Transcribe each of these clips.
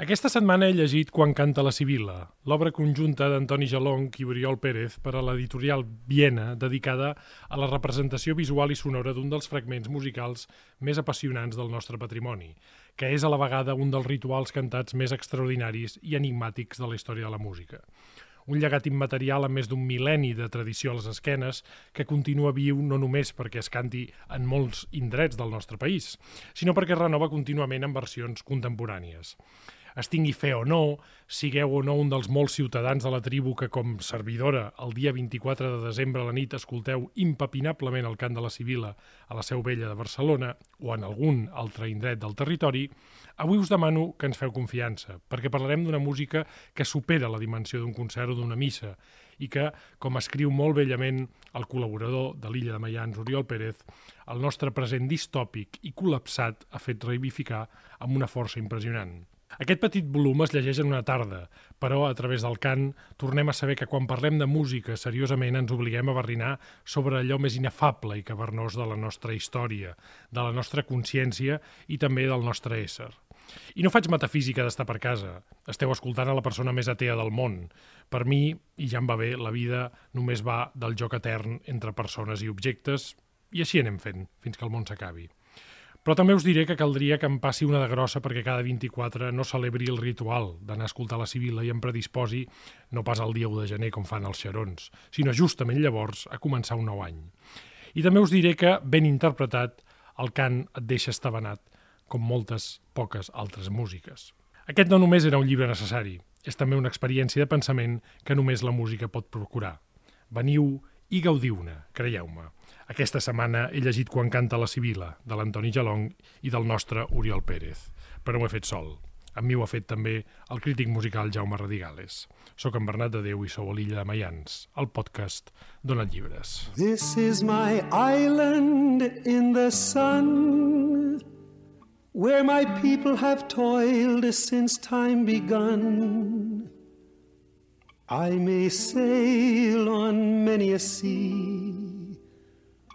Aquesta setmana he llegit Quan canta la Sibila, l'obra conjunta d'Antoni Jalonc i Oriol Pérez per a l'editorial Viena, dedicada a la representació visual i sonora d'un dels fragments musicals més apassionants del nostre patrimoni, que és a la vegada un dels rituals cantats més extraordinaris i enigmàtics de la història de la música. Un llegat immaterial amb més d'un mil·lenni de tradició a les esquenes que continua viu no només perquè es canti en molts indrets del nostre país, sinó perquè es renova contínuament en versions contemporànies es tingui fe o no, sigueu o no un dels molts ciutadans de la tribu que, com servidora, el dia 24 de desembre a la nit escolteu impepinablement el cant de la Sibila a la Seu Vella de Barcelona o en algun altre indret del territori, avui us demano que ens feu confiança, perquè parlarem d'una música que supera la dimensió d'un concert o d'una missa i que, com escriu molt bellament el col·laborador de l'illa de Mayans, Oriol Pérez, el nostre present distòpic i col·lapsat ha fet reivificar amb una força impressionant. Aquest petit volum es llegeix en una tarda, però a través del cant tornem a saber que quan parlem de música seriosament ens obliguem a barrinar sobre allò més inefable i cavernós de la nostra història, de la nostra consciència i també del nostre ésser. I no faig metafísica d'estar per casa. Esteu escoltant a la persona més atea del món. Per mi, i ja em va bé, la vida només va del joc etern entre persones i objectes, i així anem fent, fins que el món s'acabi. Però també us diré que caldria que em passi una de grossa perquè cada 24 no celebri el ritual d'anar a escoltar la Sibila i em predisposi no pas el dia 1 de gener com fan els xerons, sinó justament llavors a començar un nou any. I també us diré que, ben interpretat, el cant et deixa estabanat, com moltes poques altres músiques. Aquest no només era un llibre necessari, és també una experiència de pensament que només la música pot procurar. Veniu i gaudiu-ne, creieu-me. Aquesta setmana he llegit Quan canta la Sibila, de l'Antoni Jalong i del nostre Oriol Pérez. Però ho he fet sol. Amb mi ho ha fet també el crític musical Jaume Radigales. Soc en Bernat de Déu i sou a l'illa de Mayans, el podcast Dona Llibres. This is my island in the sun Where my people have toiled since time begun I may sail on many a sea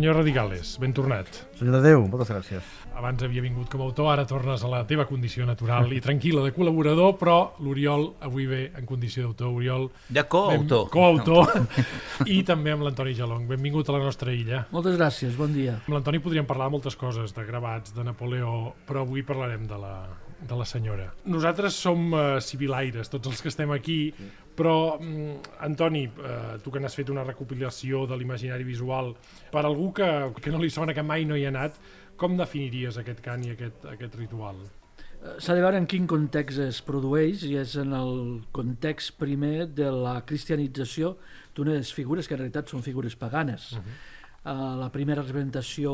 Senyor Radigales, ben tornat. Senyor de Déu, moltes gràcies. Abans havia vingut com a autor, ara tornes a la teva condició natural i tranquil·la de col·laborador, però l'Oriol avui ve en condició d'autor. Oriol... De coautor. Coautor. I també amb l'Antoni Jalong. Benvingut a la nostra illa. Moltes gràcies, bon dia. Amb l'Antoni podríem parlar de moltes coses, de gravats, de Napoleó, però avui parlarem de la, de la senyora. Nosaltres som uh, civilaires, tots els que estem aquí, però, mm, Antoni, eh, tu que n'has fet una recopilació de l'imaginari visual, per algú que, que no li sona que mai no hi ha anat, com definiries aquest cant i aquest, aquest ritual? Eh, s'ha de veure en quin context es produeix i és en el context primer de la cristianització d'unes figures que en realitat són figures paganes. Uh -huh. Uh, la primera representació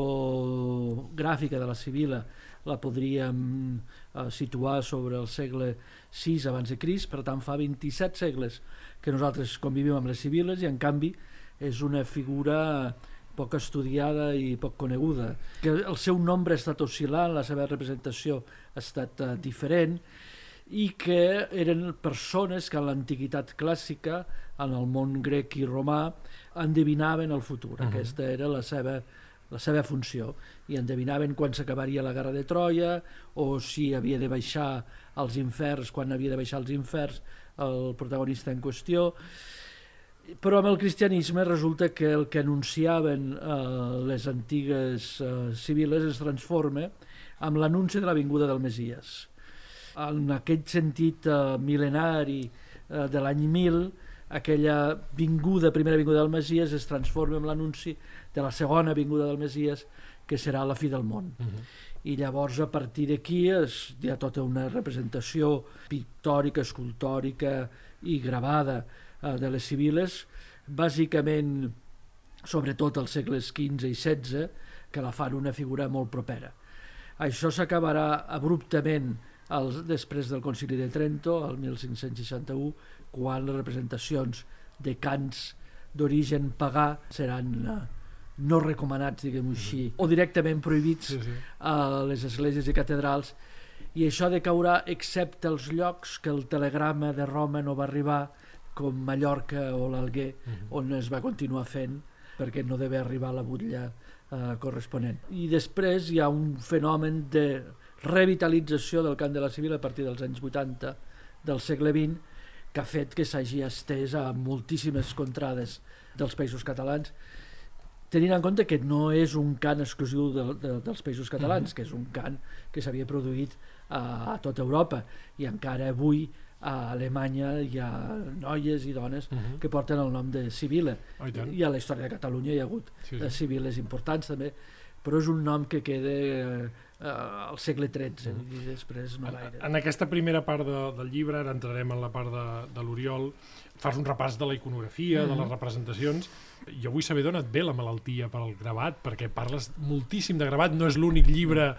gràfica de la Sibila la podríem uh, situar sobre el segle 6 abans de Crist, per tant fa 27 segles que nosaltres convivim amb les civiles i en canvi és una figura poc estudiada i poc coneguda. Que el seu nombre ha estat oscil·lant, la seva representació ha estat uh, diferent i que eren persones que en l'antiguitat clàssica, en el món grec i romà, endevinaven el futur. Uh -huh. Aquesta era la seva la seva funció i endevinaven quan s'acabaria la guerra de Troia o si havia de baixar als inferns, quan havia de baixar als inferns el protagonista en qüestió però amb el cristianisme resulta que el que anunciaven eh, les antigues eh, civiles es transforma amb l'anunci de la vinguda del Messies. En aquest sentit eh, mil·lenari eh, de l'any 1000, aquella vinguda, primera vinguda del Messies es transforma en l'anunci de la segona vinguda del Messies, que serà la fi del món. Uh -huh i llavors a partir d'aquí hi ha tota una representació pictòrica, escultòrica i gravada eh, de les civiles, bàsicament sobretot als segles XV i XVI, que la fan una figura molt propera. Això s'acabarà abruptament el, després del Concili de Trento, el 1561, quan les representacions de cants d'origen pagà seran eh, no recomanats, diguem-ho així, o directament prohibits Sí, sí. a les esglésies i catedrals, i això decaurà excepte els llocs que el telegrama de Roma no va arribar, com Mallorca o l'Alguer, on es va continuar fent, perquè no deve arribar la butlla eh, corresponent. I després hi ha un fenomen de revitalització del cant de la civil a partir dels anys 80 del segle XX, que ha fet que s'hagi estès a moltíssimes contrades dels països catalans, tenint en compte que no és un cant exclusiu de, de, dels països catalans, que és un cant que s'havia produït a, a tota Europa i encara avui a Alemanya hi ha noies i dones Mhm. que porten el nom de Sibila Oh, i i a la història de Catalunya hi ha hagut Sí, sí, sí. Sibiles importants també però és un nom que queda eh, al segle XIII Mm. i després no gaire En aquesta primera part de, del llibre, ara entrarem en la part de, de l'Oriol, fas un repàs de la iconografia, de Mhm. les representacions. Jo vull saber d'on et ve la malaltia per al gravat, perquè parles moltíssim de gravat, no és l'únic llibre,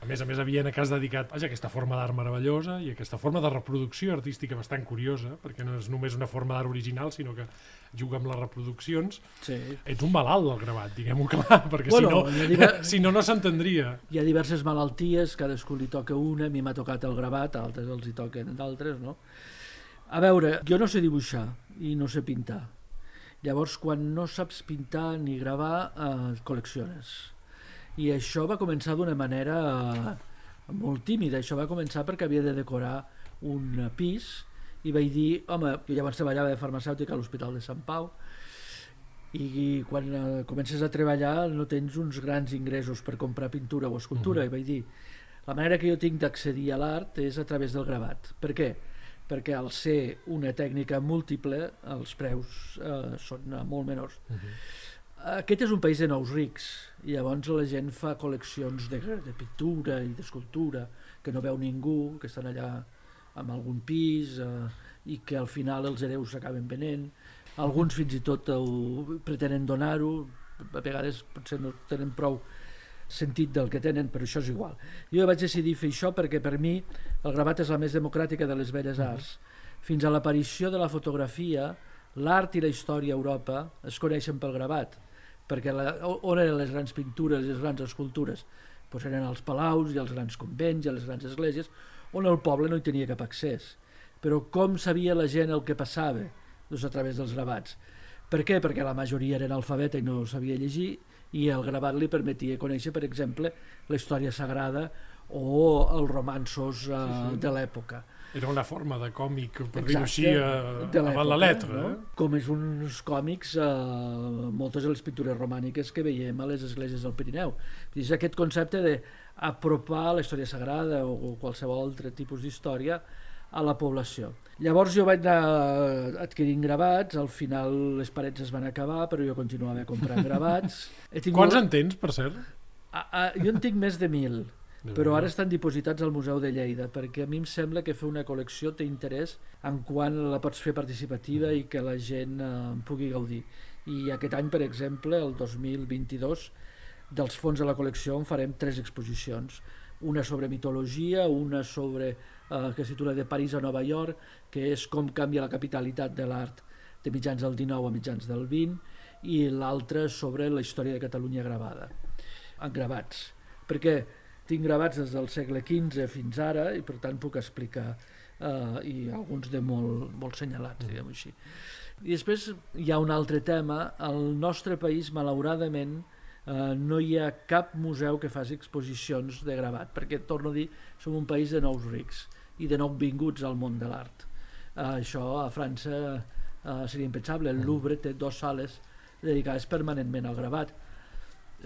a més a més a Viena, que has dedicat vaja, a aquesta forma d'art meravellosa i aquesta forma de reproducció artística bastant curiosa, perquè no és només una forma d'art original, sinó que juga amb les reproduccions. sí. Ets un malalt del gravat, diguem-ho clar, perquè Bueno, si no, diria- si no, no s'entendria. hi ha diverses malalties, cadascú li toca una, a mi m'ha tocat el gravat, a altres els hi toquen d'altres, no? A veure, jo no sé dibuixar i no sé pintar. Llavors, quan no saps pintar ni gravar, eh, col·lecciones. I això va començar d'una manera eh, molt tímida. Això va començar perquè havia de decorar un pis i vaig dir, home, jo llavors treballava de farmacèutica a l'Hospital de Sant Pau i quan eh, comences a treballar no tens uns grans ingressos per comprar pintura o escultura, i vaig dir la manera que jo tinc d'accedir a l'art és a través del gravat. Per què? Perquè al ser una tècnica múltiple els preus eh, són eh, molt menors. Aquest és un país de nous rics i llavors la gent fa col·leccions de, de pintura i d'escultura que no veu ningú, que estan allà amb algun pis eh, i que al final els hereus s'acaben venent. Alguns fins i tot ho pretenen donar-ho, a vegades potser no tenen prou sentit del que tenen, però això és igual. Jo vaig decidir fer això perquè per mi el gravat és la més democràtica de les belles arts. Fins a l'aparició de la fotografia, l'art i la història a Europa es coneixen pel gravat, perquè la, on eren les grans pintures i les grans escultures? Pues eren els palaus i els grans convents i les grans esglésies, on el poble no hi tenia cap accés. Però com sabia la gent el que passava? Doncs a través dels gravats. Per què? Perquè la majoria era analfabeta i no sabia llegir i el gravat li permetia conèixer, per exemple, la història sagrada o els romanços eh, sí, sí. de l'època. Era una forma de còmic, per dir-ho així, eh, de avant la letra. no? Eh? Com és uns còmics, eh, moltes de les pintures romàniques que veiem a les esglésies del Pirineu. És aquest concepte d'apropar la història sagrada o qualsevol altre tipus d'història a la població. Llavors jo vaig anar adquirint gravats, al final les parets es van acabar, però jo continuava comprant gravats. He tingut... Quants en tens, per cert? A, a, jo en tinc més de mil, però ara estan dipositats al Museu de Lleida, perquè a mi em sembla que fer una col·lecció té interès en quan la pots fer participativa i que la gent eh, en pugui gaudir. I aquest any, per exemple, el 2022, dels fons de la col·lecció en farem tres exposicions. Una sobre mitologia, una sobre eh, que es titula De París a Nova York, que és com canvia la capitalitat de l'art de mitjans del 19 a mitjans del 20, i l'altra sobre la història de Catalunya gravada en gravats, perquè tinc gravats des del segle XV fins ara i per tant puc explicar eh, i alguns de molt, molt senyalats, diguem-ho així. I després hi ha un altre tema, al nostre país malauradament eh, no hi ha cap museu que faci exposicions de gravat, perquè torno a dir, som un país de nous rics i de nous vinguts al món de l'art. Eh, això a França eh, seria impensable, el Louvre té dues sales dedicades permanentment al gravat,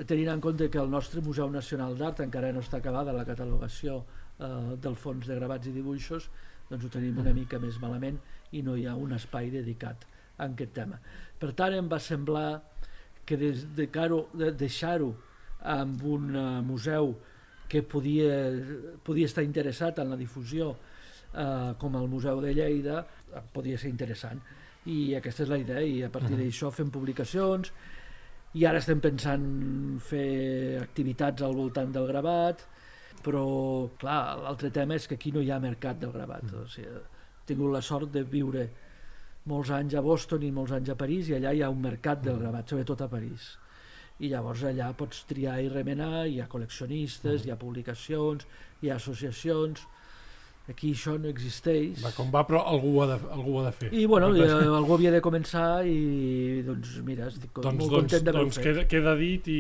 tenint en compte que el nostre Museu Nacional d'Art encara no està acabada la catalogació eh, del fons de gravats i dibuixos, doncs ho tenim una mica més malament i no hi ha un espai dedicat a aquest tema. Per tant, em va semblar que des de, de deixar-ho amb un uh, museu que podia, podia estar interessat en la difusió eh, com el Museu de Lleida, eh, podia ser interessant. I aquesta és la idea, i a partir d'això fem publicacions, i ara estem pensant fer activitats al voltant del gravat però, clar, l'altre tema és que aquí no hi ha mercat del gravat. Mm. O sigui, he tingut la sort de viure molts anys a Boston i molts anys a París i allà hi ha un mercat del mm. gravat, sobretot a París. I llavors allà pots triar i remenar, hi ha col·leccionistes, mm. hi ha publicacions, hi ha associacions, Aquí això no existeix. Va com va, però algú ho ha de, algú ho ha de fer. I bueno, i, eh, algú havia de començar i doncs mira, estic doncs, molt doncs, content d'haver-ho doncs fet. Queda, queda dit i,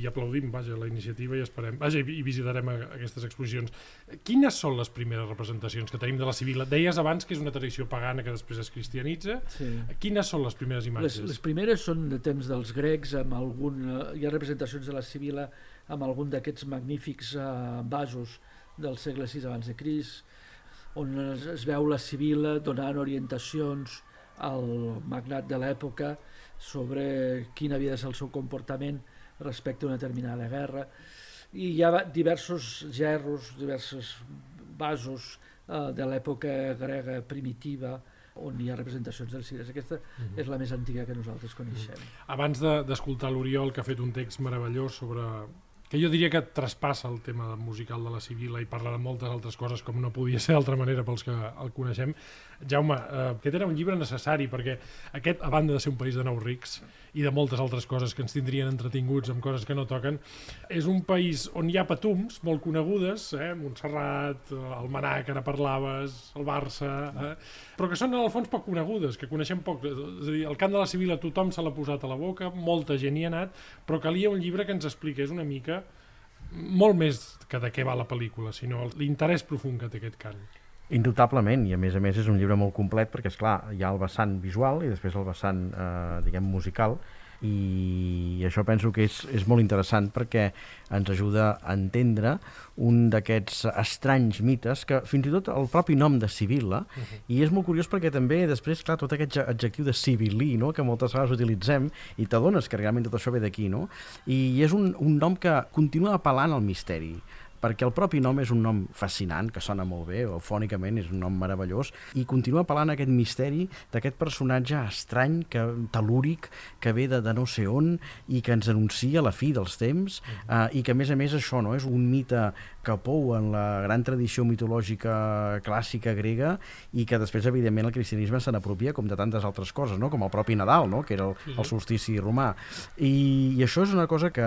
i aplaudim vaja, la iniciativa i esperem, vaja, i, i visitarem aquestes exposicions. Quines són les primeres representacions que tenim de la Civila? Deies abans que és una tradició pagana que després es cristianitza. Sí. Quines són les primeres imatges? Les, les primeres són de temps dels grecs, amb algun, eh, hi ha representacions de la Civila amb algun d'aquests magnífics uh, vasos del segle VI abans de Crist, on es, es veu la Sibila donant orientacions al magnat de l'època sobre quin havia de ser el seu comportament respecte a una determinada guerra i hi ha diversos gerros, diversos vasos eh, de l'època grega primitiva on hi ha representacions dels cires. Aquesta uh mhm. -huh. és la més antiga que nosaltres coneixem. Uh mhm. -huh. Abans d'escoltar de, l'Oriol, que ha fet un text meravellós sobre que jo diria que traspassa el tema musical de la Sibila i parla de moltes altres coses com no podia ser d'altra manera pels que el coneixem. Jaume, eh, aquest era un llibre necessari perquè aquest, a banda de ser un país de nous rics i de moltes altres coses que ens tindrien entretinguts amb coses que no toquen, és un país on hi ha patums molt conegudes, eh? Montserrat, el Manà, que ara parlaves, el Barça, eh? però que són en el fons poc conegudes, que coneixem poc. És a dir, el cant de la Sibila tothom se l'ha posat a la boca, molta gent hi ha anat, però calia un llibre que ens expliqués una mica molt més que de què va la pel·lícula, sinó l'interès profund que té aquest cant. Indubtablement, i a més a més és un llibre molt complet perquè, és clar hi ha el vessant visual i després el vessant, eh, diguem, musical, i això penso que és, és molt interessant perquè ens ajuda a entendre un d'aquests estranys mites que fins i tot el propi nom de Sibila uh -huh. i és molt curiós perquè també després, clar, tot aquest adjectiu de civilí, no?, que moltes vegades utilitzem i t'adones que realment tot això ve d'aquí, no? I és un, un nom que continua apel·lant al misteri perquè el propi nom és un nom fascinant, que sona molt bé, o fònicament és un nom meravellós, i continua apel·lant a aquest misteri d'aquest personatge estrany, que, telúric, que ve de, de no sé on, i que ens anuncia la fi dels temps, uh -huh. uh, i que a més a més això no és un mite que pou en la gran tradició mitològica clàssica grega i que després, evidentment, el cristianisme se n'apropia com de tantes altres coses, no? com el propi Nadal, no? que era el, el solstici romà. I, I això és una cosa que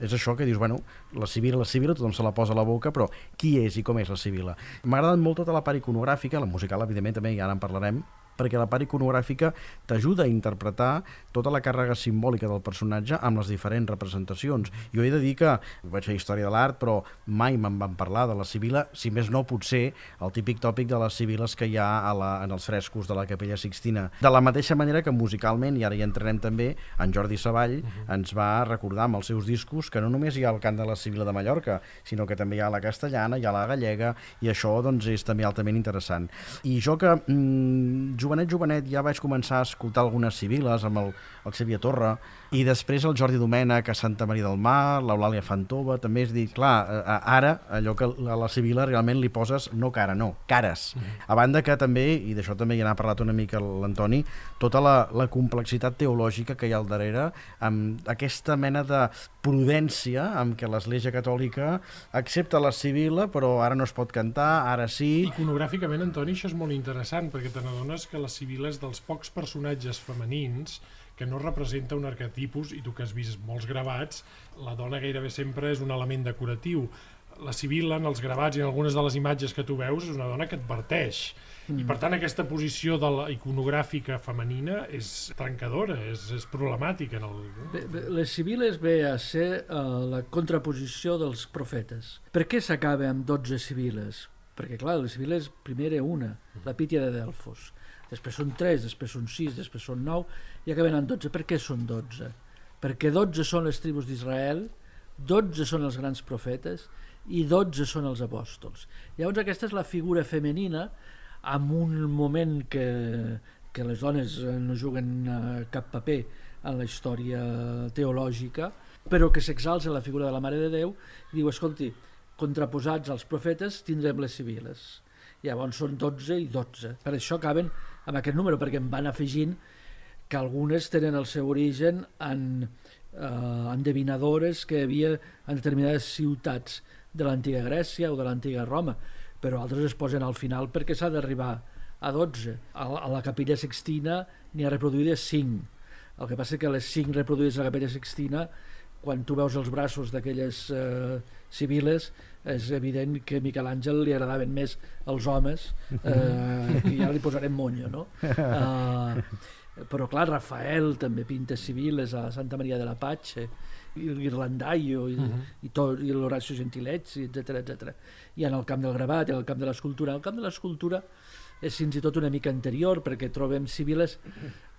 és això que dius, bueno, la civil, la civil, tothom se la posa a la boca, però qui és i com és la Sibila? M'ha agradat molt tota la part iconogràfica, la musical, evidentment, també, i ara en parlarem, perquè la part iconogràfica t'ajuda a interpretar tota la càrrega simbòlica del personatge amb les diferents representacions. Jo he de dir que vaig fer història de l'art, però mai me'n van parlar de la Sibila, si més no potser el típic tòpic de les Sibiles que hi ha a la, en els frescos de la Capella Sixtina. De la mateixa manera que musicalment, i ara hi entrarem també, en Jordi Savall uh -huh. ens va recordar amb els seus discos que no només hi ha el cant de la Sibila de Mallorca, sinó que també hi ha la castellana, hi ha la gallega, i això doncs, és també altament interessant. I jo que mm, jovenet, jovenet, ja vaig començar a escoltar algunes civiles amb el, el Xavier Torra, i després el Jordi Domènech a Santa Maria del Mar, l'Eulàlia Fantova, també és dir, clar, ara allò que a la civila realment li poses no cara, no, cares. Mm -hmm. A banda que també, i d'això també ja n'ha parlat una mica l'Antoni, tota la, la complexitat teològica que hi ha al darrere, amb aquesta mena de prudència amb què l'Església Catòlica accepta la civila, però ara no es pot cantar, ara sí... Iconogràficament, Antoni, això és molt interessant, perquè te n'adones que la civila és dels pocs personatges femenins que no representa un arquetipus, i tu que has vist molts gravats, la dona gairebé sempre és un element decoratiu. La Sibila, en els gravats i en algunes de les imatges que tu veus, és una dona que adverteix. Mm. I per tant aquesta posició de la iconogràfica femenina és trencadora, és, és problemàtica. En el... bé, bé, les civiles ve a ser uh, la contraposició dels profetes. Per què s'acaba amb 12 civiles? Perquè clar, les civiles primer era una, la Pítia de Delfos després són 3, després són 6, després són 9, i acaben en 12. Per què són 12? Perquè 12 són les tribus d'Israel, 12 són els grans profetes i 12 són els apòstols. Llavors aquesta és la figura femenina en un moment que, que les dones no juguen eh, cap paper en la història teològica, però que s'exalça la figura de la Mare de Déu i diu, escolti, contraposats als profetes tindrem les civiles. Llavors són 12 i 12. Per això acaben amb aquest número, perquè em van afegint que algunes tenen el seu origen en eh, endevinadores que hi havia en determinades ciutats de l'antiga Grècia o de l'antiga Roma, però altres es posen al final perquè s'ha d'arribar a 12. A, a la capella sextina n'hi ha reproduïdes 5. El que passa és que les 5 reproduïdes a la capella sextina, quan tu veus els braços d'aquelles eh, civiles, és evident que a Miquel Àngel li agradaven més els homes, eh, i ja li posarem monyo, no? Eh, però clar, Rafael també pinta civiles a Santa Maria de la Patxe, i l'Irlandaio i, uh -huh. i, tot, i l'Horacio Gentilezzi, etc etc. I en el camp del gravat, i en el camp de l'escultura. El camp de l'escultura és fins i tot una mica anterior perquè trobem civiles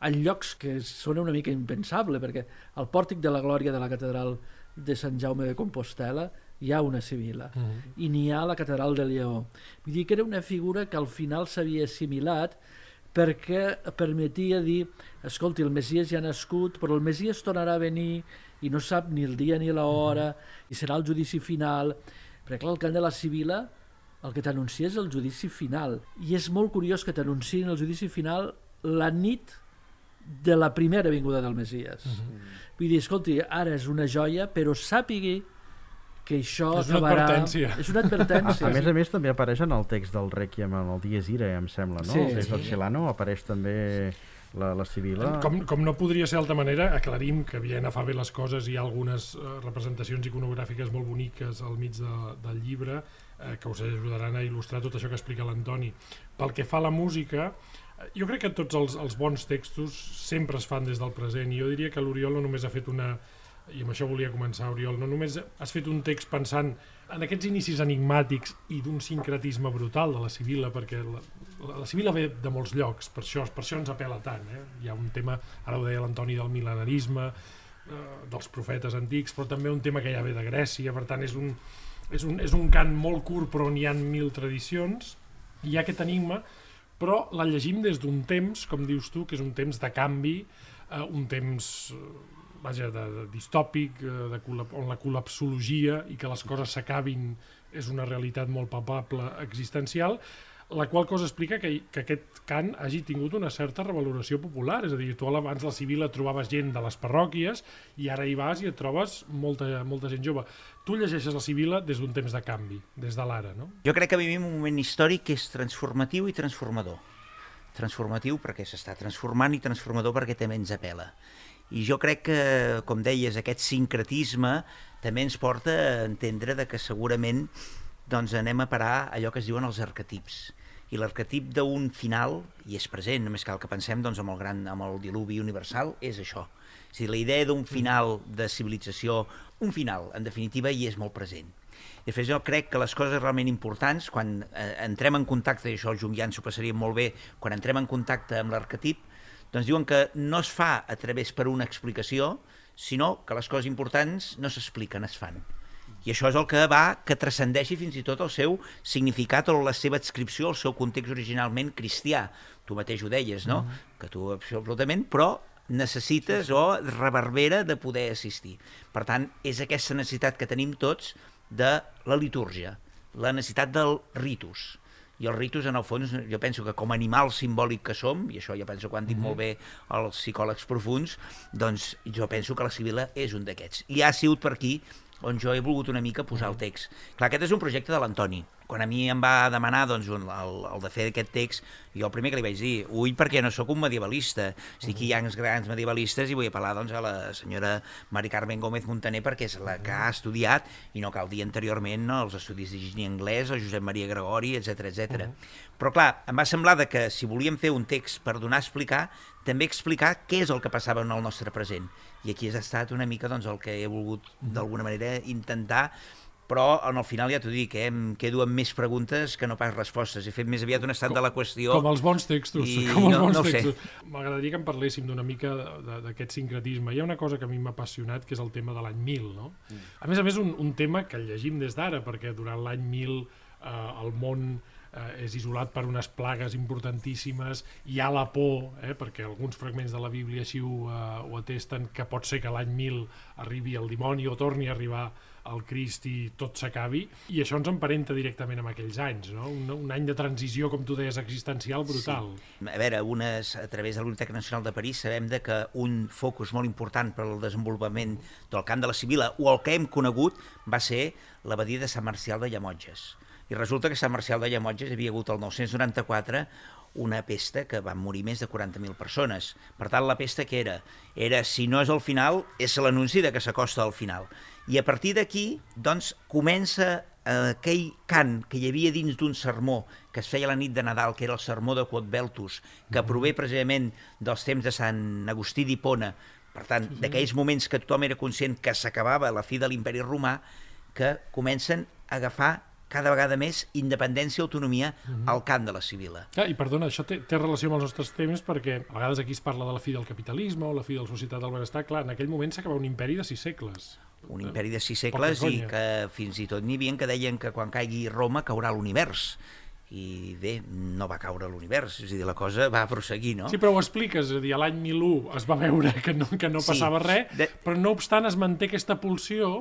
en llocs que són una mica impensable perquè al pòrtic de la glòria de la catedral de Sant Jaume de Compostela hi ha una civila uh -huh. i n'hi ha a la catedral de Lleó. Vull dir que era una figura que al final s'havia assimilat perquè permetia dir escolti, el Messies ja ha nascut, però el Messies tornarà a venir i no sap ni el dia ni l'hora, i serà el judici final. Perquè clar, el cant de la Sibila el que t'anuncia és el judici final. I és molt curiós que t'anunciïn el judici final la nit de la primera vinguda del Messies. Uh -huh. Vull dir, escolti, ara és una joia, però sàpigui que això és una acabarà... advertència. És una advertència. A, a més a més també apareix en el text del Requiem en el Dies Ira, em sembla, no? Sí, el text sí. del Celano apareix també la, la Sibila... Com, com no podria ser d'altra manera, aclarim que Viena fa bé les coses, hi ha algunes eh, representacions iconogràfiques molt boniques al mig de, del llibre eh, que us ajudaran a il·lustrar tot això que explica l'Antoni. Pel que fa a la música, eh, jo crec que tots els, els bons textos sempre es fan des del present i jo diria que l'Oriol no només ha fet una i amb això volia començar, Oriol, no només has fet un text pensant en aquests inicis enigmàtics i d'un sincretisme brutal de la Sibila, perquè la, la, la Sibila ve de molts llocs, per això, per això ens apela tant. Eh? Hi ha un tema, ara ho deia l'Antoni, del mil·lenarisme, eh, dels profetes antics, però també un tema que ja ve de Grècia, per tant és un, és un, és un cant molt curt però on hi ha mil tradicions, hi ha aquest enigma, però la llegim des d'un temps, com dius tu, que és un temps de canvi, eh, un temps vaja, de, de distòpic, eh, de, on la col·lapsologia i que les coses s'acabin és una realitat molt palpable existencial, la qual cosa explica que, que aquest cant hagi tingut una certa revaloració popular, és a dir, tu abans la civil et trobaves gent de les parròquies i ara hi vas i et trobes molta, molta gent jove. Tu llegeixes la civila des d'un temps de canvi, des de l'ara, no? Jo crec que vivim un moment històric que és transformatiu i transformador. Transformatiu perquè s'està transformant i transformador perquè també ens apela. I jo crec que, com deies, aquest sincretisme també ens porta a entendre de que segurament doncs, anem a parar allò que es diuen els arquetips. I l'arquetip d'un final, i és present, només cal que pensem doncs, amb, el gran, amb el diluvi universal, és això. És dir, la idea d'un final de civilització, un final, en definitiva, hi és molt present. De fet, jo crec que les coses realment importants, quan eh, entrem en contacte, i això el Jungian s'ho passaria molt bé, quan entrem en contacte amb l'arquetip, doncs diuen que no es fa a través per una explicació, sinó que les coses importants no s'expliquen, es fan. I això és el que va que transcendeixi fins i tot el seu significat o la seva adscripció al seu context originalment cristià. Tu mateix ho deies, no? Mm -hmm. Que tu absolutament, però necessites o reverbera de poder assistir. Per tant, és aquesta necessitat que tenim tots de la litúrgia, la necessitat del ritus i els ritus, en el fons, jo penso que com a animal simbòlic que som, i això ja penso que han dit mm -hmm. molt bé els psicòlegs profuns, doncs jo penso que la Sibila és un d'aquests. I ha sigut per aquí on jo he volgut una mica posar el text. Clar, aquest és un projecte de l'Antoni. Quan a mi em va demanar doncs, el, el de fer aquest text, jo el primer que li vaig dir, ui, perquè no sóc un medievalista. Sí que hi ha uns grans medievalistes i vull apel·lar doncs, a la senyora Mari Carmen Gómez Montaner perquè és la que ha estudiat, i no cal dir anteriorment, no, els estudis d'higiene anglès, o Josep Maria Gregori, etc etc. Uh -huh. Però clar, em va semblar de que si volíem fer un text per donar a explicar, també explicar què és el que passava en el nostre present. I aquí ha estat una mica doncs, el que he volgut d'alguna manera intentar però en el final ja t'ho dic, eh, em quedo amb més preguntes que no pas respostes. He fet més aviat un estat com, de la qüestió... Com els bons textos. I com els no, bons no textos. M'agradaria que em parléssim d'una mica d'aquest sincretisme. Hi ha una cosa que a mi m'ha apassionat, que és el tema de l'any 1000. No? Mm. A més a més, un, un tema que llegim des d'ara, perquè durant l'any 1000 eh, el món eh, és isolat per unes plagues importantíssimes, hi ha la por, eh, perquè alguns fragments de la Bíblia així ho, eh, ho atesten, que pot ser que l'any 1000 arribi el dimoni o torni a arribar el Crist i tot s'acabi, i això ens emparenta directament amb aquells anys, no? un, un any de transició, com tu deies, existencial brutal. Sí. A veure, unes, a través de Biblioteca Nacional de París sabem de que un focus molt important per al desenvolupament del camp de la Sibila, o el que hem conegut, va ser l'abadia de Sant Marcial de Llamotges. I resulta que Sant Marcial de Llamotges havia hagut el 994 una pesta que van morir més de 40.000 persones. Per tant, la pesta que era? Era, si no és el final, és l'anunci de que s'acosta al final. I a partir d'aquí, doncs, comença eh, aquell cant que hi havia dins d'un sermó que es feia la nit de Nadal, que era el sermó de Quodbeltus, que prové precisament dels temps de Sant Agustí d'Hipona, per tant, d'aquells moments que tothom era conscient que s'acabava la fi de l'imperi romà, que comencen a agafar cada vegada més independència i autonomia uh -huh. al cant de la civila. Ah, I perdona, això té, té relació amb els nostres temes perquè a vegades aquí es parla de la fi del capitalisme o la fi de la societat del benestar. Clar, en aquell moment s'acaba un imperi de sis segles. Un imperi de sis segles i que fins i tot n'hi havia que deien que quan caigui Roma caurà l'univers i bé, no va caure l'univers, és a dir, la cosa va prosseguir, no? Sí, però ho expliques, és a dir, l'any 1001 es va veure que no, que no passava sí, res, de... però no obstant es manté aquesta pulsió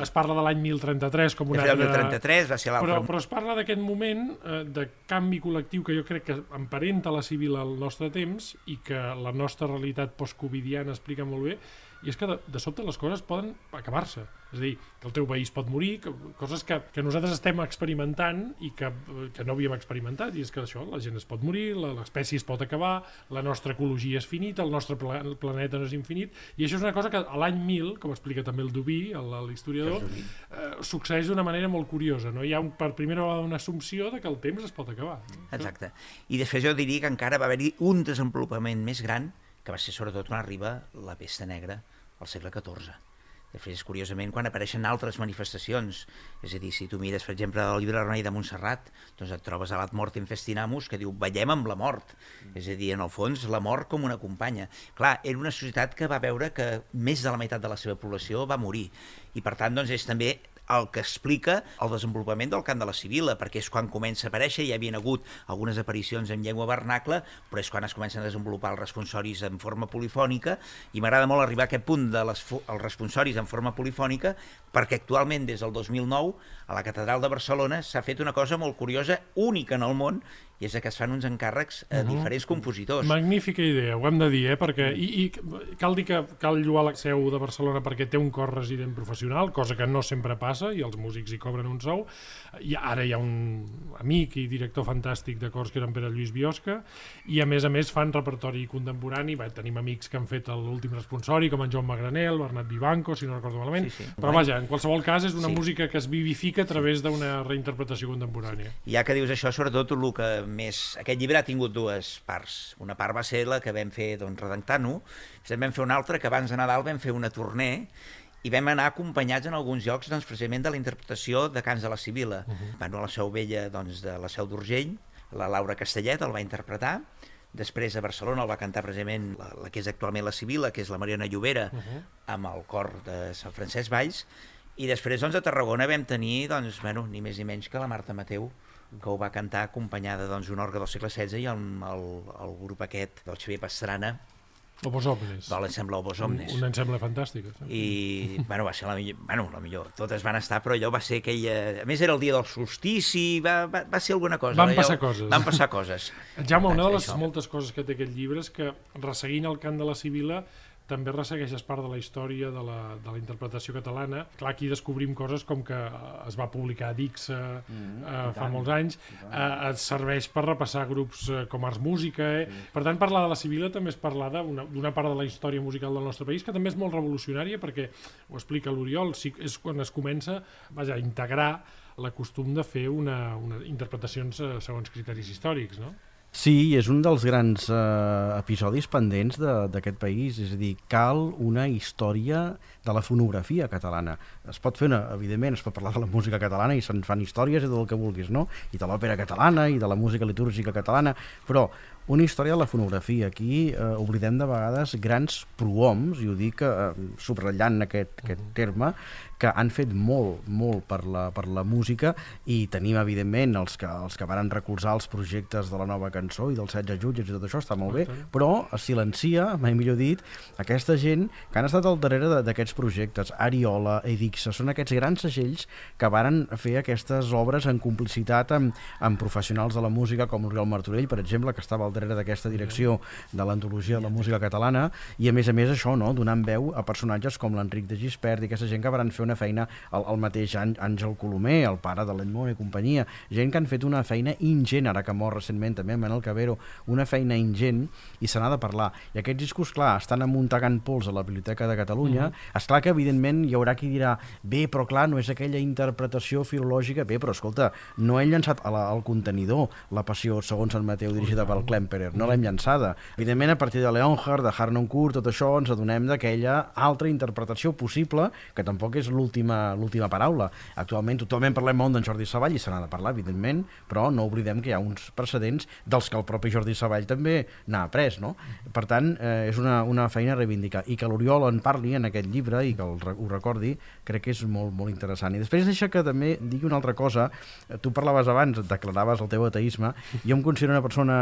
es parla de l'any 1033 com una... De fet, el 1033 va ser l'altre... Però, però es parla d'aquest moment eh, de canvi col·lectiu que jo crec que emparenta la civil al nostre temps i que la nostra realitat post-covidiana explica molt bé, i és que de, de sobte les coses poden acabar-se. És a dir, que el teu país pot morir, que, coses que, que nosaltres estem experimentant i que, que no havíem experimentat, i és que això, la gent es pot morir, l'espècie es pot acabar, la nostra ecologia és finita, el nostre pla el planeta no és infinit, i això és una cosa que a l'any 1000, com explica també el Dubí, l'historiador, eh, succeeix d'una manera molt curiosa. No? Hi ha un, per primera vegada una assumpció de que el temps es pot acabar. Exacte. I després jo diria que encara va haver-hi un desenvolupament més gran, que va ser sobretot quan arriba la pesta negra, al segle XIV. De fet, és curiosament quan apareixen altres manifestacions. És a dir, si tu mires, per exemple, el llibre Remei de Montserrat, doncs et trobes a Mort Infestinamus, que diu, veiem amb la mort. És a dir, en el fons, la mort com una companya. Clar, era una societat que va veure que més de la meitat de la seva població va morir. I, per tant, doncs, és també el que explica el desenvolupament del cant de la Sibila, perquè és quan comença a aparèixer, ja havien hagut algunes aparicions en llengua vernacle, però és quan es comencen a desenvolupar els responsoris en forma polifònica, i m'agrada molt arribar a aquest punt de les, els responsoris en forma polifònica, perquè actualment, des del 2009, a la Catedral de Barcelona s'ha fet una cosa molt curiosa, única en el món, i és que es fan uns encàrrecs a uh -huh. diferents compositors. Magnífica idea, ho hem de dir, eh? perquè i, i cal dir que cal lluar la seu de Barcelona perquè té un cor resident professional, cosa que no sempre passa, i els músics hi cobren un sou. I ara hi ha un amic i director fantàstic de cors que era en Pere Lluís Biosca, i a més a més fan repertori contemporani, va, tenim amics que han fet l'últim responsori, com en Joan Magranel, Bernat Vivanco, si no recordo malament, sí, sí. però vaja, en qualsevol cas és una sí. música que es vivifica a través d'una reinterpretació contemporània. Ja que dius això, sobretot el que més... Aquest llibre ha tingut dues parts. Una part va ser la que vam fer doncs, redactant-ho, després vam fer una altra que abans de Nadal vam fer una torner i vam anar acompanyats en alguns llocs doncs, precisament de la interpretació de Cants de la Sibila. Uh -huh. Bueno, la Seu Vella doncs, de la Seu d'Urgell, la Laura Castellet el va interpretar, després a Barcelona el va cantar precisament la, la que és actualment la Sibila, que és la Mariana Llobera, uh -huh. amb el cor de Sant Francesc Valls, i després doncs, a Tarragona vam tenir doncs, bueno, ni més ni menys que la Marta Mateu, que ho va cantar acompanyada doncs, d'un orgue del segle XVI i el, el, el grup aquest del Xavier Pastrana Obos Omnes. De l'ensemble Obos Omnes. Un, un ensemble fantàstic. Sí. I, bueno, va ser la millor, bueno, la millor, totes van estar, però allò va ser aquella... A més, era el dia del solstici, va, va, va ser alguna cosa. Van passar coses. Van passar coses. Jaume, una de les moltes coses que té aquest llibre és que, resseguint el cant de la Sibila, també ressegueixes part de la història de la, de la interpretació catalana. Clar, aquí descobrim coses com que es va publicar a Dix eh, mm, eh, fa tant, molts anys, eh, et serveix per repassar grups eh, com Ars Música. Eh? Mm. Per tant, parlar de la Sibila també és parlar d'una part de la història musical del nostre país que també és molt revolucionària perquè, ho explica l'Oriol, és quan es comença vaja, a integrar la costum de fer una, una interpretacions eh, segons criteris històrics, no? Sí, és un dels grans eh, episodis pendents d'aquest país, és a dir, cal una història de la fonografia catalana. Es pot fer, una, evidentment, es pot parlar de la música catalana i se'n fan històries i tot el que vulguis, no? I de l'òpera catalana i de la música litúrgica catalana, però una història de la fonografia. Aquí eh, oblidem de vegades grans prohoms, i ho dic eh, subratllant aquest, aquest terme, que han fet molt, molt per la, per la música i tenim, evidentment, els que, els que varen recolzar els projectes de la nova cançó i dels 16 jutges i tot això, està molt bé, però es silencia, mai millor dit, aquesta gent que han estat al darrere d'aquests projectes. Ariola, Edixa, són aquests grans segells que varen fer aquestes obres en complicitat amb, amb professionals de la música com l'Oriol Martorell, per exemple, que estava al darrere d'aquesta direcció de l'antologia de la música catalana, i a més a més això, no? donant veu a personatges com l'Enric de Gispert i aquesta gent que varen fer una feina, el, el mateix Àngel Colomer, el pare de l'Edmond i companyia, gent que han fet una feina ingent, ara que mor recentment també Manel Cabero, una feina ingent i se n'ha de parlar. I aquests discos, clar, estan amuntegant pols a la Biblioteca de Catalunya. Mm -hmm. És clar que, evidentment, hi haurà qui dirà bé, però clar, no és aquella interpretació filològica, bé, però escolta, no hem llançat al contenidor la passió segons Sant Mateu dirigida pel Klemperer, no l'hem llançada. Evidentment, a partir de Leonhard, de Harnoncourt, tot això, ens adonem d'aquella altra interpretació possible, que tampoc és l'última paraula. Actualment totalment parlem molt d'en Jordi Savall i se n'ha de parlar, evidentment, però no oblidem que hi ha uns precedents dels que el propi Jordi Savall també n'ha après, no? Per tant, eh, és una, una feina a reivindicar. I que l'Oriol en parli en aquest llibre i que el, ho recordi, crec que és molt, molt interessant. I després deixa que també digui una altra cosa. Tu parlaves abans, declaraves el teu ateisme. Jo em considero una persona,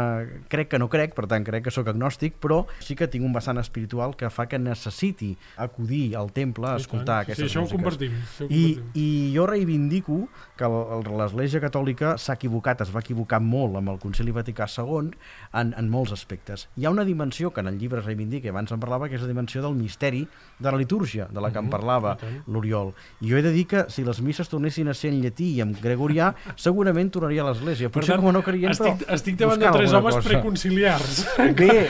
crec que no crec, per tant crec que sóc agnòstic, però sí que tinc un vessant espiritual que fa que necessiti acudir al temple a escoltar sí, aquestes sí, això compartim. I, I jo reivindico que l'Església Catòlica s'ha equivocat, es va equivocar molt amb el Concili Vaticà II en, en molts aspectes. Hi ha una dimensió que en el llibre es reivindica, abans en parlava, que és la dimensió del misteri de la litúrgia, de la que en mhm, parlava l'Oriol. I jo he de dir que si les misses tornessin a ser en llatí i en gregorià, segurament tornaria a l'Església. Potser com no creiem, estic, però estic davant de tres homes cosa. preconciliars. Bé,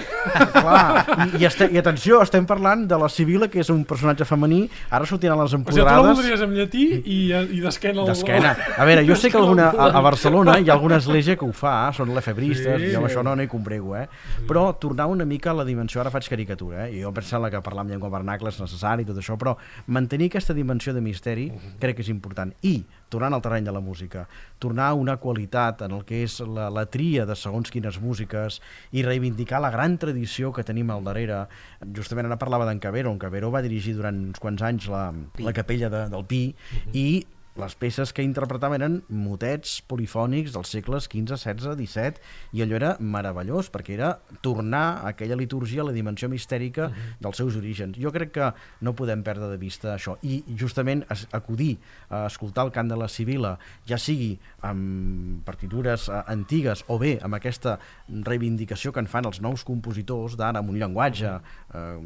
clar, i, i, este, i atenció, estem parlant de la Sibila, que és un personatge femení, ara sortiran les empoderades... O sigui, voldries en llatí i, i d'esquena... D'esquena. A veure, jo sé que alguna, a, a Barcelona hi ha alguna església que ho fa, són lefebristes, sí. jo amb això no n'hi comprego, eh? Però tornar una mica a la dimensió, ara faig caricatura, eh? I jo pensava que parlar amb llengua vernacla és necessari i tot això, però mantenir aquesta dimensió de misteri crec que és important. I tornant al terreny de la música, tornar a una qualitat en el que és la, la tria de segons quines músiques i reivindicar la gran tradició que tenim al darrere. Justament ara parlava d'en Cabero, en Cabero va dirigir durant uns quants anys la, la capella de, del Pi uh -huh. i les peces que interpretaven eren motets polifònics dels segles XV, XVI, XVII i allò era meravellós perquè era tornar a aquella litúrgia a la dimensió mistèrica uh. -huh. dels seus orígens. Jo crec que no podem perdre de vista això i justament acudir a escoltar el cant de la Sibila, ja sigui amb partitures eh, antigues o bé amb aquesta reivindicació que en fan els nous compositors d'ara amb un llenguatge eh,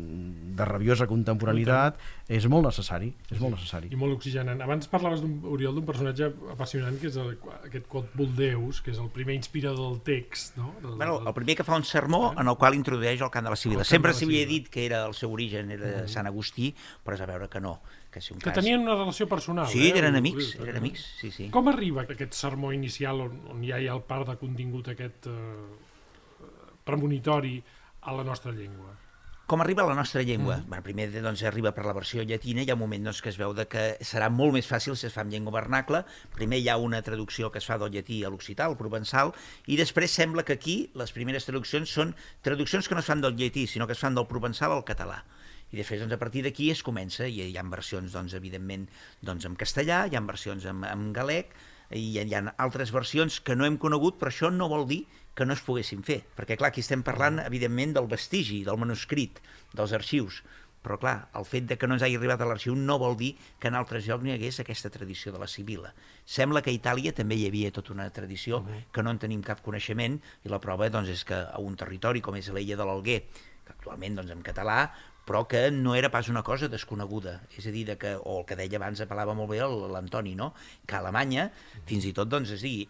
de rabiosa contemporanitat, és molt necessari, és molt necessari. I molt oxigenant. Abans parlaves d'un Oriol, d'un personatge apassionant que és el, aquest Cot Buldeus, que és el primer inspirador del text. No? Del, bueno, el primer que fa un sermó eh? en el qual introdueix el cant de la Sibila. Sempre s'havia dit que era el seu origen, era de mm. Sant Agustí, però és a veure que no. Que, si un que cas... tenien una relació personal. Sí, eh? eren amics, eren amics, sí, sí. Com arriba aquest sermó inicial on, on ja hi ha el part de contingut aquest eh, premonitori a la nostra llengua? Com arriba la nostra llengua? Mm. Bueno, primer doncs, arriba per la versió llatina, hi ha un moment doncs, que es veu de que serà molt més fàcil si es fa en llengua vernacle. Primer hi ha una traducció que es fa del llatí a l'occità, al provençal, i després sembla que aquí les primeres traduccions són traduccions que no es fan del llatí, sinó que es fan del provençal al català i després doncs, a partir d'aquí es comença i hi ha versions doncs, evidentment doncs, en castellà, hi ha versions en, en galec i hi ha altres versions que no hem conegut però això no vol dir que no es poguessin fer, perquè clar, aquí estem parlant evidentment del vestigi, del manuscrit, dels arxius, però clar, el fet de que no ens hagi arribat a l'arxiu no vol dir que en altres llocs n'hi hagués aquesta tradició de la Sibila. Sembla que a Itàlia també hi havia tota una tradició que no en tenim cap coneixement i la prova doncs, és que a un territori com és l'Ella de l'Alguer, que actualment doncs, en català, però que no era pas una cosa desconeguda. És a dir, de que, o el que deia abans, apel·lava molt bé l'Antoni, no? que a Alemanya, fins i tot, doncs, és dir,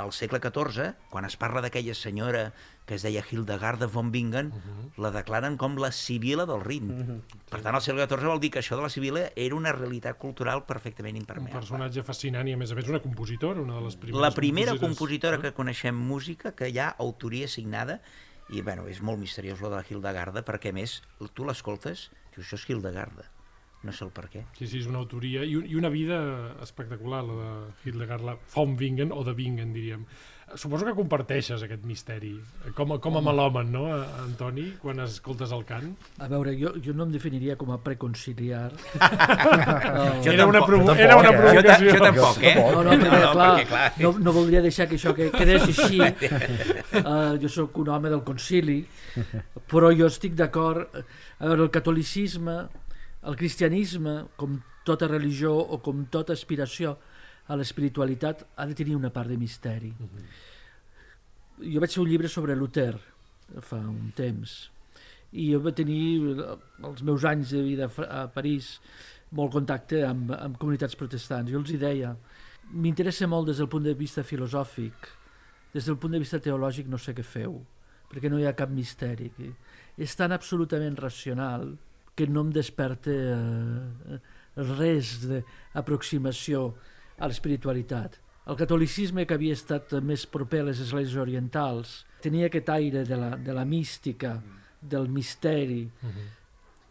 al segle XIV, quan es parla d'aquella senyora que es deia Hildegarda von Bingen, uh -huh. la declaren com la Sibila del Rin. Uh -huh. Per tant, al segle XIV vol dir que això de la Sibila era una realitat cultural perfectament impermeable. Un personatge fascinant i, a més a més, una compositora, una de les primeres La primera compositora eh? que coneixem música que hi ha autoria signada i, bueno, és molt misteriós lo de la Hildegarda, perquè, més, tu l'escoltes, dius, això és Hildegarda no sé el per què. Sí, sí, és una autoria i, un- i una vida espectacular, la de Hildegard la Vom Bingen, o de Bingen, diríem. Suposo que comparteixes aquest misteri, com, a- com a melòmen, no, Antoni, quan escoltes el cant? A veure, jo, jo no em definiria com a preconciliar. Jo era, una provo tampoc, era una eh? Jo, provocació. jo tampoc, eh? No, no, perquè, no, clar, perquè, clar. no, no voldria deixar que això que quedés així. Uh, jo sóc un home del concili, però jo estic d'acord. A veure, el catolicisme, el cristianisme, com tota religió o com tota aspiració a l'espiritualitat, ha de tenir una part de misteri. Jo vaig fer un llibre sobre Luther fa un temps i jo vaig tenir els meus anys de vida a París molt contacte amb, amb comunitats protestants. Jo els hi deia, m'interessa molt des del punt de vista filosòfic, des del punt de vista teològic no sé què feu, perquè no hi ha cap misteri. És tan absolutament racional que no em desperta eh, res d'aproximació a l'espiritualitat. El catolicisme, que havia estat més proper a les esglésies orientals, tenia aquest aire de la, de la mística, del misteri, Mhm.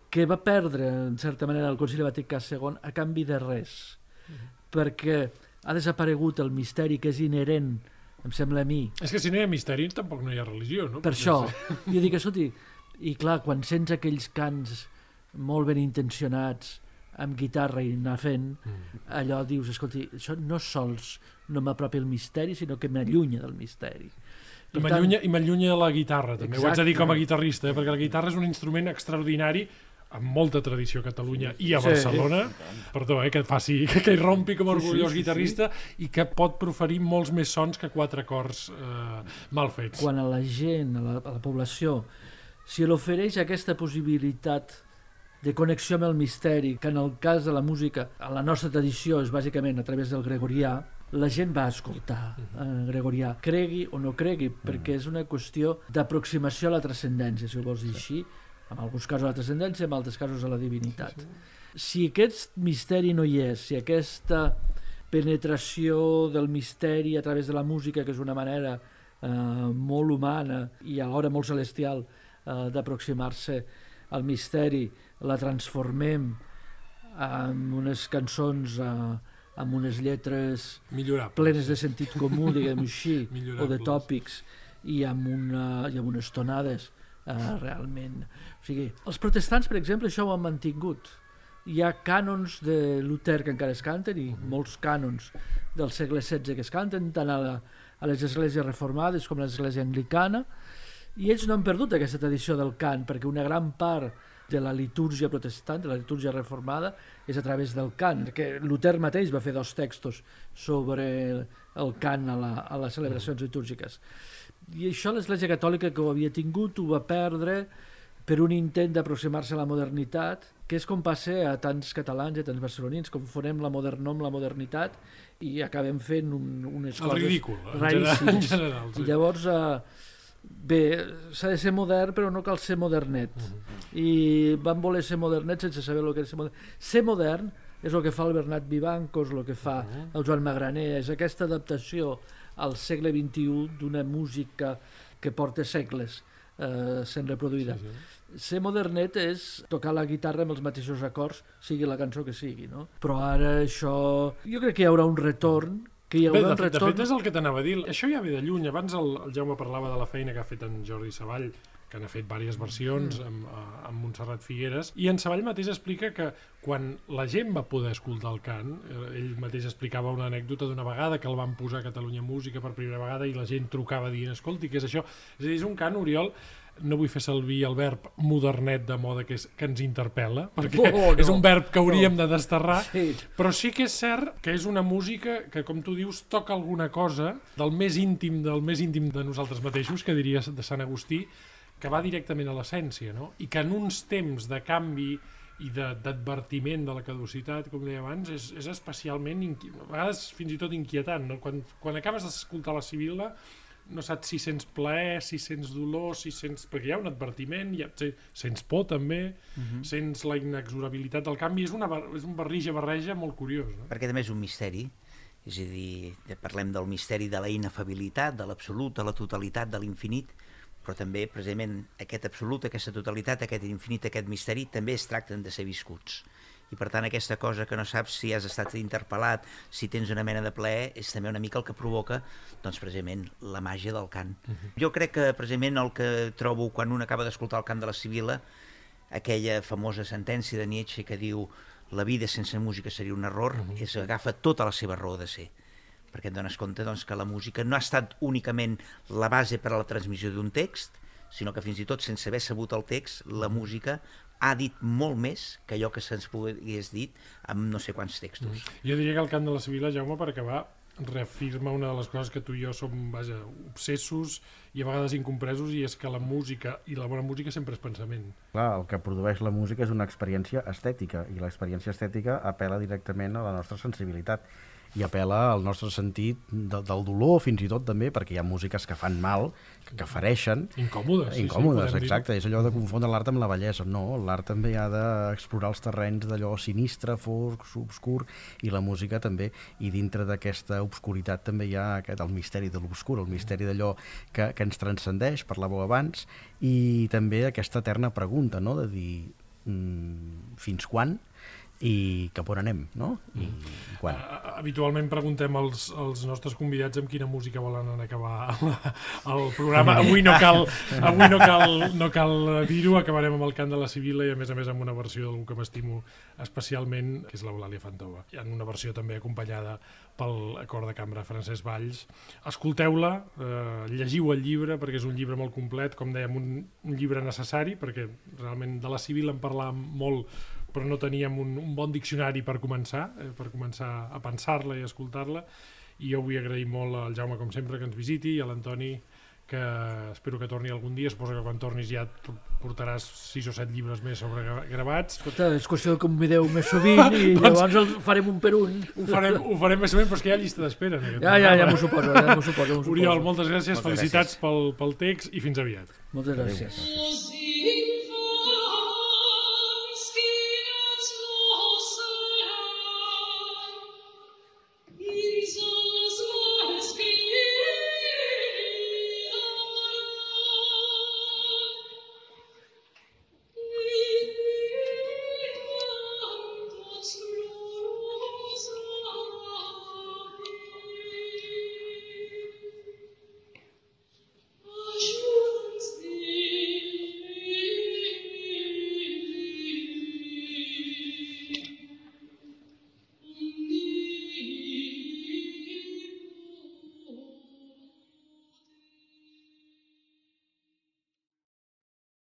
que va perdre, en certa manera, el Concili Vaticà II a canvi de res, perquè ha desaparegut el misteri que és inherent, em sembla a mi, És que si no hi ha misteri, tampoc no hi ha religió, no? per Perquè això. Jo dic, escolti, i clar, quan sents aquells cants molt ben intencionats, amb guitarra i anar fent, Mm. allò dius, escolti, això no sols no m'apropi el misteri, sinó que m'allunya del misteri. I i m'allunya de la guitarra, també. Ho haig de dir Exacte. com a guitarrista, eh? perquè la guitarra és un instrument extraordinari amb molta tradició a Catalunya i a Sí. Barcelona, perdó, eh, que faci, que, que hi rompi com a Sí, sí, orgullós sí, sí. guitarrista i que pot proferir molts més sons que quatre acords eh, mal fets. quan a la gent, a la, a la població, si l'ofereix aquesta possibilitat de connexió amb el misteri, que en el cas de la música, a la nostra tradició és bàsicament a través del gregorià, la gent va escoltar eh, gregorià, cregui o no cregui, perquè és una qüestió d'aproximació a la transcendència, si ho vols dir així, en alguns casos a la transcendència, en altres casos a la divinitat. Si aquest misteri no hi és, si aquesta penetració del misteri a través de la música, que és una manera eh, molt humana i alhora molt celestial eh, d'aproximar-se al misteri, la transformem amb unes cançons, eh, amb unes lletres plenes de sentit comú, diguem així, o de tòpics, i amb, una, i amb unes tonades eh, realment... O sigui, els protestants, per exemple, això ho han mantingut. Hi ha cànons de Luther que encara es canten i molts cànons del segle XVI que es canten tant a, la, a les esglésies reformades com a l'església anglicana i ells no han perdut aquesta tradició del cant perquè una gran part de la litúrgia protestant, de la litúrgia reformada, és a través del cant, que Luther mateix va fer dos textos sobre el cant a, la, a les celebracions litúrgiques. I això l'Església Catòlica que ho havia tingut ho va perdre per un intent d'aproximar-se a la modernitat, que és com passa a tants catalans i a tants barcelonins, confonem la modernor amb la modernitat i acabem fent un, unes El coses ridícul, en general. En general sí. I llavors, eh, bé, s'ha de ser modern, però no cal ser modernet. I van voler ser modernets sense saber el que era ser modern. Ser modern és el que fa el Bernat Vivanco, és el que fa el Joan Magraner, és aquesta adaptació al segle XXI d'una música que porta segles eh, sent reproduïda. Sí, sí. Ser modernet és tocar la guitarra amb els mateixos acords, sigui la cançó que sigui, no? Però ara això... Jo crec que hi haurà un retorn, que hi Bé, haurà de, fet, de fet és el que t'anava a dir. Això ja ve de lluny. Abans el, el Jaume parlava de la feina que ha fet en Jordi Savall, que n'ha fet diverses versions Mm. amb, eh, amb Montserrat Figueres, i en Savall mateix explica que quan la gent va poder escoltar el cant, eh, ell mateix explicava una anècdota d'una vegada que el van posar a Catalunya Música per primera vegada i la gent trucava dient, escolti, què és això? És a dir, és un cant, Oriol, no vull fer servir el verb modernet de moda que, és, que ens interpel·la, perquè Oh, no. és un verb que hauríem de desterrar, Sí. però sí que és cert que és una música que, com tu dius, toca alguna cosa del més íntim del més íntim de nosaltres mateixos, que diries de Sant Agustí, que va directament a l'essència, no? I que en uns temps de canvi i de- d'advertiment de, de la caducitat, com deia abans, és, és especialment, inqui... a vegades fins i tot inquietant, no? Quan, quan acabes d'escoltar la Sibila, no saps si sents plaer, si sents dolor, si sents... perquè hi ha un advertiment, hi ha... se- sents por també, uh -huh. sents la inexorabilitat del canvi, és, una, bar- és un barrija-barreja molt curiós. No? perquè també és un misteri, és a dir, de- parlem del misteri de la inefabilitat, de l'absolut, de la totalitat, de l'infinit, però també, precisament, aquest absolut, aquesta totalitat, aquest infinit, aquest misteri, també es tracten de ser viscuts. I per tant aquesta cosa que no saps si has estat interpel·lat, si tens una mena de plaer, és també una mica el que provoca doncs precisament la màgia del cant. Uh -huh. Jo crec que precisament el que trobo quan un acaba d'escoltar el cant de la Sibila, aquella famosa sentència de Nietzsche que diu la vida sense música seria un error, uh -huh. és agafa tota la seva raó de ser perquè et dones compte doncs, que la música no ha estat únicament la base per a la transmissió d'un text, sinó que fins i tot sense haver sabut el text, la música ha dit molt més que allò que se'ns pogués dit amb no sé quants textos. Mm. Jo diria que el cant de la Sevilla, Jaume, per acabar, reafirma una de les coses que tu i jo som vaja, obsessos i a vegades incompresos i és que la música i la bona música sempre és pensament. Clar, el que produeix la música és una experiència estètica i l'experiència estètica apela directament a la nostra sensibilitat i apela al nostre sentit de, del dolor fins i tot també, perquè hi ha músiques que fan mal, que, que fereixen. Incòmodes. Incòmodes, sí, sí, exacte. És allò de confondre l'art amb la bellesa. No, l'art també ha d'explorar els terrenys d'allò sinistre, fosc, obscur, i la música també. I dintre d'aquesta obscuritat també hi ha aquest, el misteri de l'obscur, el misteri d'allò que, que ens transcendeix, parlàveu abans, i també aquesta eterna pregunta, no?, de dir mm, fins quan? I cap on anem, no? I, mm. i quan? Uh, habitualment preguntem als, als nostres convidats amb quina música volen acabar el, el programa. Avui no cal, avui no cal, no cal dir-ho, acabarem amb el cant de la Sibila i a més a més amb una versió d'algú que m'estimo especialment, que és l'Eulàlia Fantova. Hi ha una versió també acompanyada pel cor de cambra Francesc Valls. Escolteu-la, eh, llegiu el llibre perquè és un llibre molt complet, com dèiem, un, un llibre necessari perquè realment de la Civil en parlàvem molt però no teníem un, un bon diccionari per començar, eh, per començar a pensar-la i a escoltar-la, i jo vull agrair molt al Jaume, com sempre, que ens visiti, i a l'Antoni, que espero que torni algun dia, suposo que quan tornis ja portaràs sis o set llibres més sobre gravats. Escolta, és qüestió que convideu més sovint i doncs, llavors el farem un per un. Ho farem, ho farem més sovint, però és que hi ha llista d'espera. Ja, ja, ja m'ho suposo, ja m'ho suposo, suposo. Oriol, moltes gràcies, moltes felicitats gràcies. Pel, pel text i fins aviat. Moltes gràcies. Adéu.